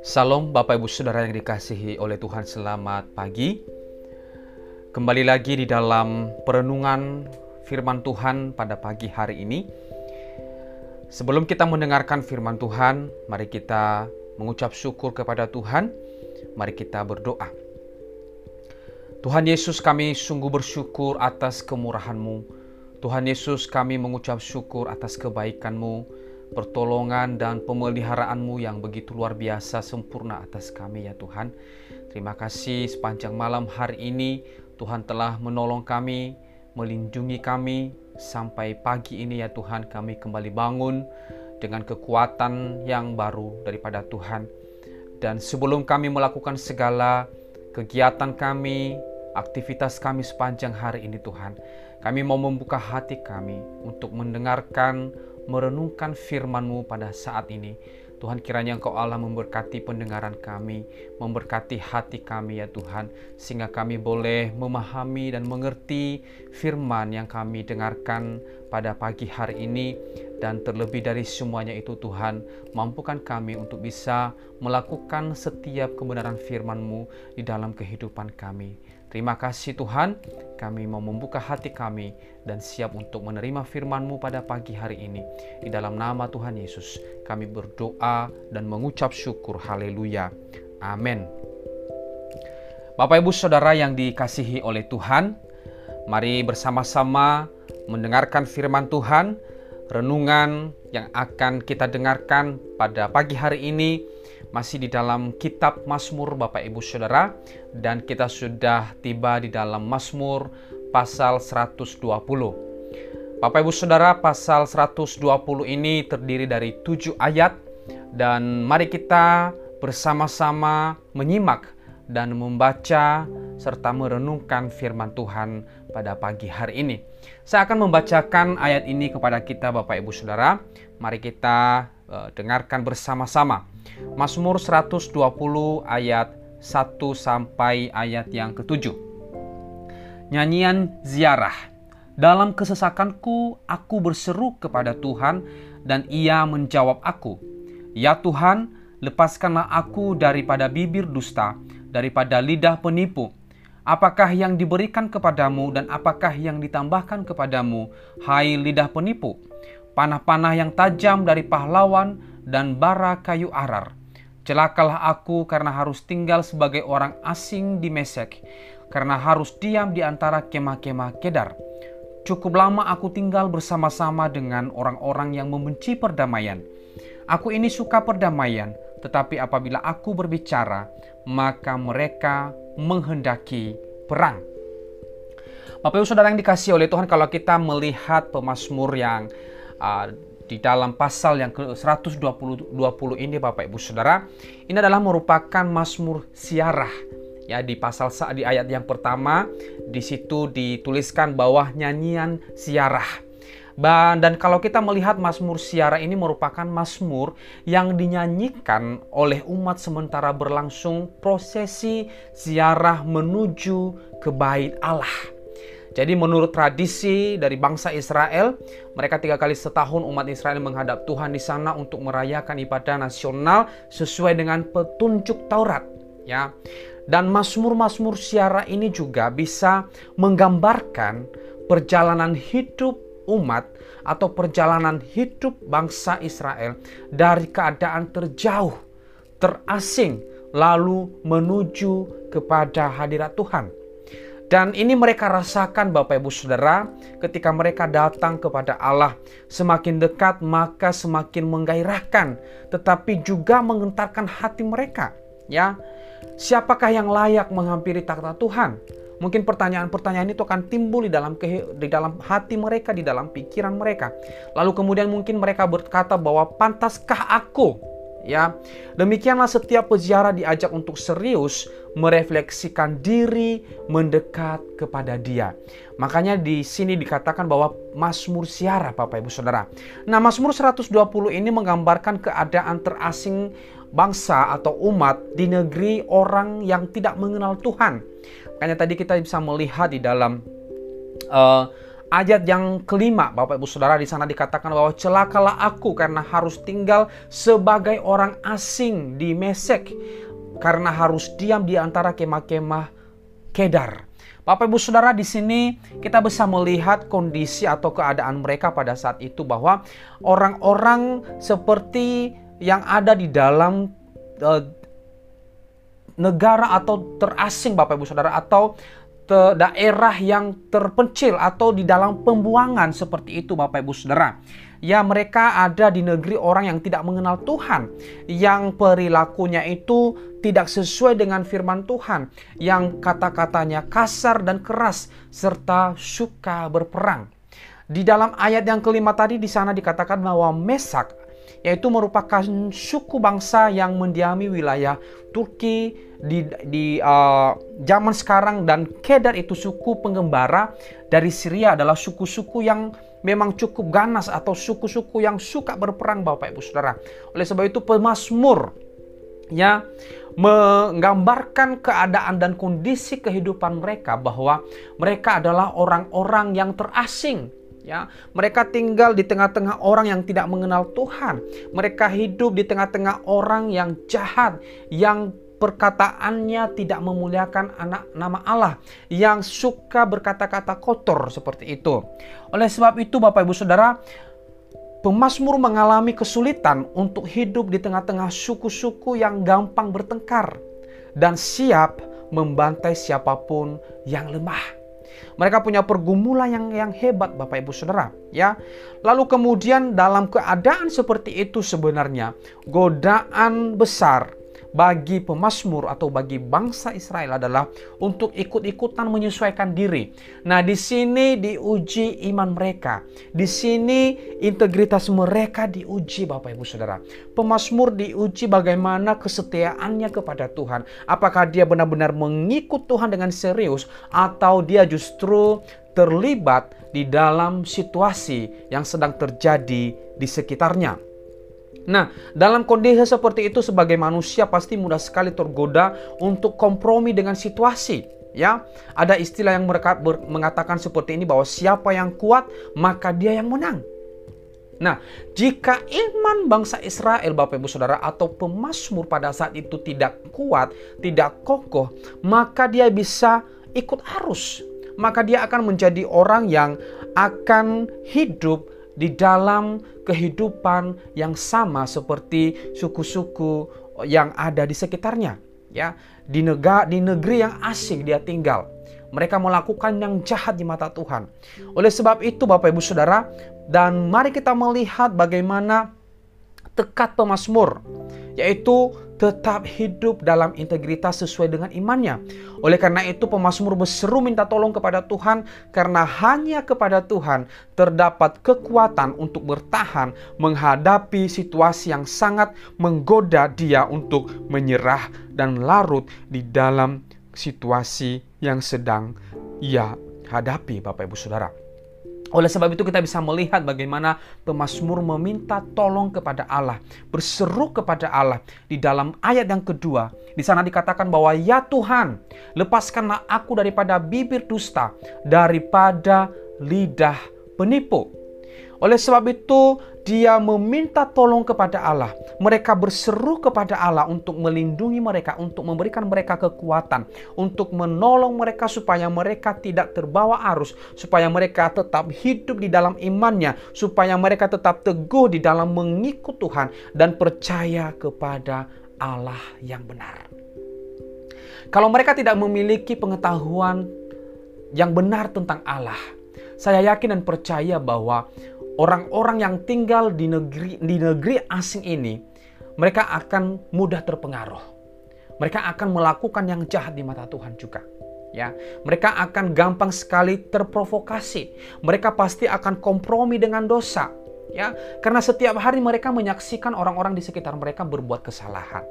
Salam Bapak Ibu Saudara yang dikasihi oleh Tuhan selamat pagi. Kembali lagi di dalam perenungan firman Tuhan pada pagi hari ini. Sebelum kita mendengarkan firman Tuhan Mari kita mengucap syukur kepada Tuhan. Mari kita berdoa. Tuhan Yesus kami sungguh bersyukur atas kemurahan-Mu Tuhan Yesus kami mengucap syukur atas kebaikan-Mu pertolongan dan pemeliharaanmu yang begitu luar biasa sempurna atas kami ya Tuhan. Terima kasih sepanjang malam hari ini Tuhan telah menolong kami, melindungi kami sampai pagi ini ya Tuhan kami kembali bangun dengan kekuatan yang baru daripada Tuhan. Dan sebelum kami melakukan segala kegiatan kami, aktivitas kami sepanjang hari ini Tuhan, kami mau membuka hati kami untuk mendengarkan merenungkan firman-Mu pada saat ini. Tuhan kiranya Engkau Allah memberkati pendengaran kami, memberkati hati kami ya Tuhan, sehingga kami boleh memahami dan mengerti firman yang kami dengarkan pada pagi hari ini dan terlebih dari semuanya itu Tuhan, mampukan kami untuk bisa melakukan setiap kebenaran firman-Mu di dalam kehidupan kami. Terima kasih Tuhan, kami mau membuka hati kami dan siap untuk menerima firman-Mu pada pagi hari ini. Di dalam nama Tuhan Yesus, kami berdoa dan mengucap syukur. Haleluya. Amin. Bapak Ibu Saudara yang dikasihi oleh Tuhan, mari bersama-sama mendengarkan firman Tuhan, renungan yang akan kita dengarkan pada pagi hari ini masih di dalam kitab Mazmur Bapak Ibu Saudara dan kita sudah tiba di dalam Mazmur pasal 120. Bapak Ibu Saudara pasal 120 ini terdiri dari tujuh ayat dan mari kita bersama-sama menyimak dan membaca serta merenungkan firman Tuhan pada pagi hari ini. Saya akan membacakan ayat ini kepada kita Bapak Ibu Saudara. Mari kita uh, dengarkan bersama-sama. Mazmur 120 ayat 1 sampai ayat yang ketujuh. Nyanyian ziarah. Dalam kesesakanku aku berseru kepada Tuhan dan ia menjawab aku. Ya Tuhan, lepaskanlah aku daripada bibir dusta, daripada lidah penipu. Apakah yang diberikan kepadamu dan apakah yang ditambahkan kepadamu, hai lidah penipu? Panah-panah yang tajam dari pahlawan dan bara kayu arar. Celakalah aku karena harus tinggal sebagai orang asing di Mesek, karena harus diam di antara kemah-kemah Kedar. Cukup lama aku tinggal bersama-sama dengan orang-orang yang membenci perdamaian. Aku ini suka perdamaian, tetapi apabila aku berbicara, maka mereka menghendaki perang. Bapak Ibu Saudara yang dikasih oleh Tuhan, kalau kita melihat pemazmur yang uh, di dalam pasal yang ke-120 20 ini Bapak Ibu Saudara, ini adalah merupakan Mazmur siarah. Ya, di pasal di ayat yang pertama di situ dituliskan bahwa nyanyian siarah. Dan kalau kita melihat Mazmur Siara ini merupakan Mazmur yang dinyanyikan oleh umat sementara berlangsung prosesi ziarah menuju ke bait Allah. Jadi menurut tradisi dari bangsa Israel, mereka tiga kali setahun umat Israel menghadap Tuhan di sana untuk merayakan ibadah nasional sesuai dengan petunjuk Taurat. Ya, dan Mazmur-Mazmur siara ini juga bisa menggambarkan perjalanan hidup umat atau perjalanan hidup bangsa Israel dari keadaan terjauh, terasing, lalu menuju kepada hadirat Tuhan. Dan ini mereka rasakan Bapak Ibu Saudara ketika mereka datang kepada Allah. Semakin dekat maka semakin menggairahkan tetapi juga mengentarkan hati mereka. Ya, siapakah yang layak menghampiri takhta Tuhan? Mungkin pertanyaan-pertanyaan itu akan timbul di dalam di dalam hati mereka, di dalam pikiran mereka. Lalu kemudian mungkin mereka berkata bahwa pantaskah aku ya. Demikianlah setiap peziarah diajak untuk serius merefleksikan diri mendekat kepada Dia. Makanya di sini dikatakan bahwa Mazmur siara Bapak Ibu Saudara. Nah, Mazmur 120 ini menggambarkan keadaan terasing bangsa atau umat di negeri orang yang tidak mengenal Tuhan. Makanya tadi kita bisa melihat di dalam uh, ayat yang kelima, Bapak Ibu Saudara, di sana dikatakan bahwa celakalah aku karena harus tinggal sebagai orang asing di Mesek, karena harus diam di antara kemah-kemah Kedar. Bapak Ibu Saudara di sini kita bisa melihat kondisi atau keadaan mereka pada saat itu bahwa orang-orang seperti yang ada di dalam uh, negara atau terasing Bapak Ibu Saudara atau te daerah yang terpencil atau di dalam pembuangan seperti itu Bapak Ibu Saudara. Ya mereka ada di negeri orang yang tidak mengenal Tuhan, yang perilakunya itu tidak sesuai dengan firman Tuhan, yang kata-katanya kasar dan keras serta suka berperang. Di dalam ayat yang kelima tadi di sana dikatakan bahwa Mesak yaitu merupakan suku bangsa yang mendiami wilayah Turki di, di uh, zaman sekarang dan Kedar itu suku pengembara dari Syria adalah suku-suku yang memang cukup ganas atau suku-suku yang suka berperang Bapak Ibu Saudara. Oleh sebab itu pemazmur ya menggambarkan keadaan dan kondisi kehidupan mereka bahwa mereka adalah orang-orang yang terasing ya mereka tinggal di tengah-tengah orang yang tidak mengenal Tuhan mereka hidup di tengah-tengah orang yang jahat yang perkataannya tidak memuliakan anak nama Allah yang suka berkata-kata kotor seperti itu oleh sebab itu Bapak Ibu Saudara Pemasmur mengalami kesulitan untuk hidup di tengah-tengah suku-suku yang gampang bertengkar dan siap membantai siapa pun yang lemah. Mereka punya pergumulan yang yang hebat Bapak Ibu Saudara, ya. Lalu kemudian dalam keadaan seperti itu sebenarnya godaan besar bagi pemasmur atau bagi bangsa Israel adalah untuk ikut-ikutan menyesuaikan diri. Nah, di sini diuji iman mereka. Di sini integritas mereka diuji Bapak Ibu Saudara. Pemasmur diuji bagaimana kesetiaannya kepada Tuhan. Apakah dia benar-benar mengikut Tuhan dengan serius atau dia justru terlibat di dalam situasi yang sedang terjadi di sekitarnya. Nah, dalam kondisi seperti itu sebagai manusia pasti mudah sekali tergoda untuk kompromi dengan situasi. Ya, ada istilah yang mereka mengatakan seperti ini bahwa siapa yang kuat maka dia yang menang. Nah, jika iman bangsa Israel, Bapak Ibu Saudara, atau pemasmur pada saat itu tidak kuat, tidak kokoh, maka dia bisa ikut arus. Maka dia akan menjadi orang yang akan hidup di dalam kehidupan yang sama seperti suku-suku yang ada di sekitarnya ya. Di negara di negeri yang asing dia tinggal. Mereka melakukan yang jahat di mata Tuhan. Oleh sebab itu Bapak Ibu Saudara dan mari kita melihat bagaimana tekat pemazmur yaitu tetap hidup dalam integritas sesuai dengan imannya. Oleh karena itu pemazmur berseru minta tolong kepada Tuhan karena hanya kepada Tuhan terdapat kekuatan untuk bertahan menghadapi situasi yang sangat menggoda dia untuk menyerah dan larut di dalam situasi yang sedang ia hadapi Bapak Ibu Saudara. Oleh sebab itu kita bisa melihat bagaimana pemazmur meminta tolong kepada Allah, berseru kepada Allah di dalam ayat yang kedua. Di sana dikatakan bahwa ya Tuhan, lepaskanlah aku daripada bibir dusta, daripada lidah penipu. Oleh sebab itu, dia meminta tolong kepada Allah. Mereka berseru kepada Allah untuk melindungi mereka, untuk memberikan mereka kekuatan, untuk menolong mereka supaya mereka tidak terbawa arus, supaya mereka tetap hidup di dalam imannya, supaya mereka tetap teguh di dalam mengikut Tuhan dan percaya kepada Allah yang benar. Kalau mereka tidak memiliki pengetahuan yang benar tentang Allah, saya yakin dan percaya bahwa orang-orang yang tinggal di negeri di negeri asing ini mereka akan mudah terpengaruh. Mereka akan melakukan yang jahat di mata Tuhan juga. Ya, mereka akan gampang sekali terprovokasi. Mereka pasti akan kompromi dengan dosa. Ya, karena setiap hari mereka menyaksikan orang-orang di sekitar mereka berbuat kesalahan.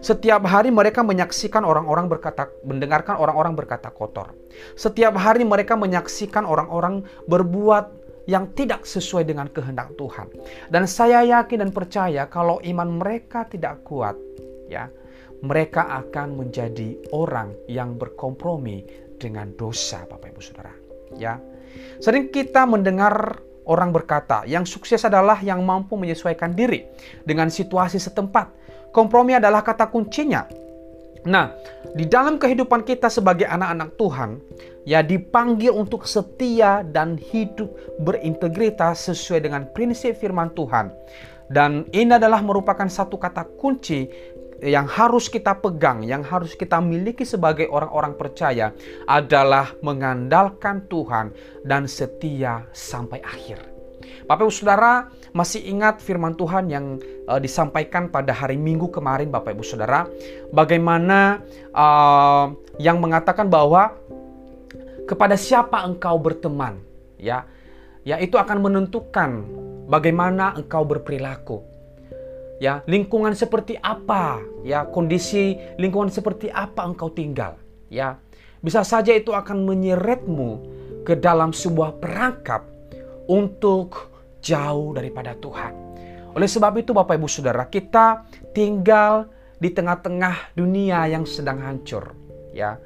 Setiap hari mereka menyaksikan orang-orang berkata, mendengarkan orang-orang berkata kotor. Setiap hari mereka menyaksikan orang-orang berbuat yang tidak sesuai dengan kehendak Tuhan. Dan saya yakin dan percaya kalau iman mereka tidak kuat, ya, mereka akan menjadi orang yang berkompromi dengan dosa, Bapak Ibu Saudara. Ya. Sering kita mendengar orang berkata, yang sukses adalah yang mampu menyesuaikan diri dengan situasi setempat. Kompromi adalah kata kuncinya. Nah, di dalam kehidupan kita sebagai anak-anak Tuhan, ya dipanggil untuk setia dan hidup berintegritas sesuai dengan prinsip firman Tuhan. Dan ini adalah merupakan satu kata kunci yang harus kita pegang, yang harus kita miliki sebagai orang-orang percaya adalah mengandalkan Tuhan dan setia sampai akhir. Bapak Ibu Saudara masih ingat firman Tuhan yang uh, disampaikan pada hari Minggu kemarin Bapak Ibu Saudara bagaimana uh, yang mengatakan bahwa kepada siapa engkau berteman ya ya itu akan menentukan bagaimana engkau berperilaku. Ya, lingkungan seperti apa? Ya, kondisi lingkungan seperti apa engkau tinggal? Ya, bisa saja itu akan menyeretmu ke dalam sebuah perangkap untuk jauh daripada Tuhan. Oleh sebab itu Bapak Ibu Saudara, kita tinggal di tengah-tengah dunia yang sedang hancur, ya.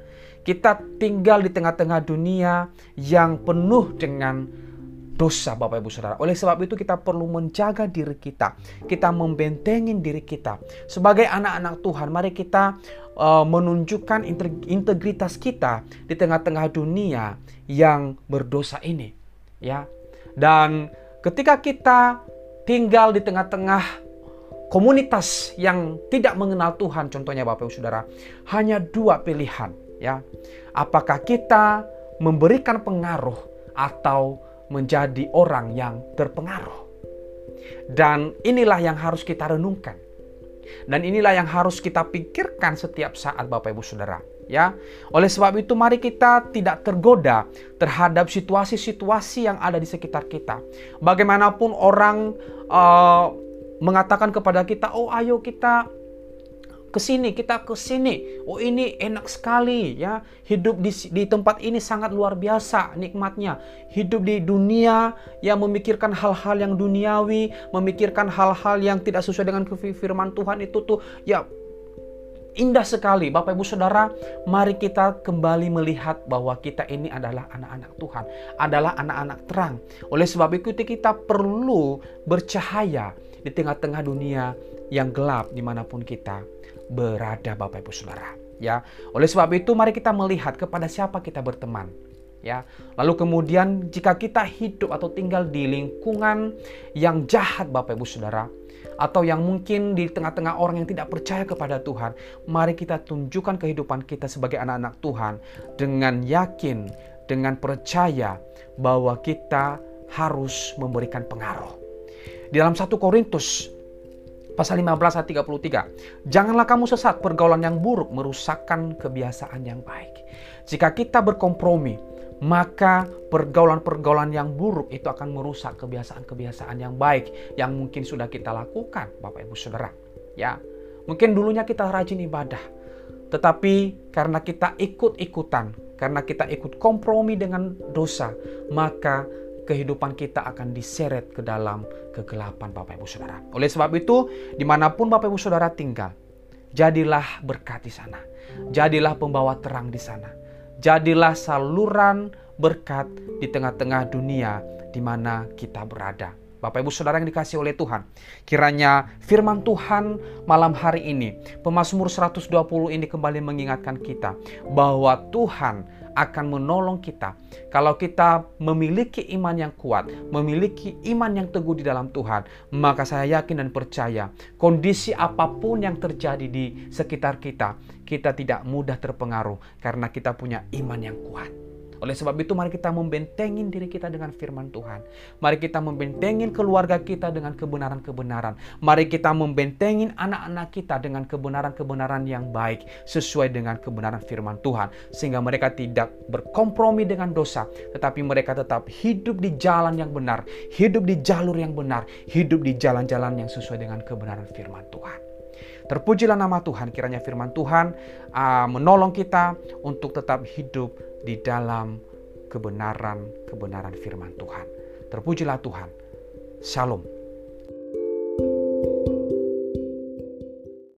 Kita tinggal di tengah-tengah dunia yang penuh dengan dosa Bapak Ibu Saudara. Oleh sebab itu kita perlu menjaga diri kita. Kita membentengin diri kita. Sebagai anak-anak Tuhan, mari kita uh, menunjukkan integritas kita di tengah-tengah dunia yang berdosa ini, ya. Dan ketika kita tinggal di tengah-tengah komunitas yang tidak mengenal Tuhan, contohnya Bapak Ibu Saudara, hanya dua pilihan, ya. Apakah kita memberikan pengaruh atau menjadi orang yang terpengaruh. Dan inilah yang harus kita renungkan. Dan inilah yang harus kita pikirkan setiap saat Bapak Ibu Saudara. Ya, oleh sebab itu mari kita tidak tergoda terhadap situasi-situasi yang ada di sekitar kita. Bagaimanapun orang uh, mengatakan kepada kita, "Oh, ayo kita ke sini, kita ke sini. Oh ini enak sekali ya. Hidup di, di tempat ini sangat luar biasa nikmatnya. Hidup di dunia yang memikirkan hal-hal yang duniawi, memikirkan hal-hal yang tidak sesuai dengan firman Tuhan itu tuh ya indah sekali. Bapak Ibu Saudara, mari kita kembali melihat bahwa kita ini adalah anak-anak Tuhan, adalah anak-anak terang. Oleh sebab itu kita perlu bercahaya di tengah-tengah dunia yang gelap di mana pun kita berada Bapak Ibu Saudara. Ya, oleh sebab itu mari kita melihat kepada siapa kita berteman. Ya, lalu kemudian jika kita hidup atau tinggal di lingkungan yang jahat Bapak Ibu Saudara, atau yang mungkin di tengah-tengah orang yang tidak percaya kepada Tuhan, mari kita tunjukkan kehidupan kita sebagai anak-anak Tuhan dengan yakin, dengan percaya bahwa kita harus memberikan pengaruh. Di dalam 1 Korintus Pasal 15 ayat 33. Janganlah kamu sesat, pergaulan yang buruk merusakkan kebiasaan yang baik. Jika kita berkompromi, maka pergaulan-pergaulan yang buruk itu akan merusak kebiasaan-kebiasaan yang baik yang mungkin sudah kita lakukan, Bapak Ibu Saudara. Ya, mungkin dulunya kita rajin ibadah, tetapi karena kita ikut-ikutan, karena kita ikut kompromi dengan dosa, maka kehidupan kita akan diseret ke dalam kegelapan Bapak Ibu Saudara. Oleh sebab itu, di mana pun Bapak Ibu Saudara tinggal, jadilah berkat di sana. Jadilah pembawa terang di sana. Jadilah saluran berkat di tengah-tengah dunia di mana kita berada. Bapak Ibu Saudara yang dikasih oleh Tuhan. Kiranya firman Tuhan malam hari ini, Pemasmur 120 ini kembali mengingatkan kita bahwa Tuhan akan menolong kita. Kalau kita memiliki iman yang kuat, memiliki iman yang teguh di dalam Tuhan, maka saya yakin dan percaya kondisi apa pun yang terjadi di sekitar kita, kita tidak mudah terpengaruh karena kita punya iman yang kuat. Oleh sebab itu mari kita membentengin diri kita dengan firman Tuhan. Mari kita membentengin keluarga kita dengan kebenaran-kebenaran. Mari kita membentengin anak-anak kita dengan kebenaran-kebenaran yang baik sesuai dengan kebenaran firman Tuhan. Sehingga mereka tidak berkompromi dengan dosa. Tetapi mereka tetap hidup di jalan yang benar. Hidup di jalur yang benar. Hidup di jalan-jalan yang sesuai dengan kebenaran firman Tuhan. Terpujilah nama Tuhan, kiranya firman Tuhan uh, menolong kita untuk tetap hidup di dalam kebenaran-kebenaran firman Tuhan. Terpujilah Tuhan. Shalom.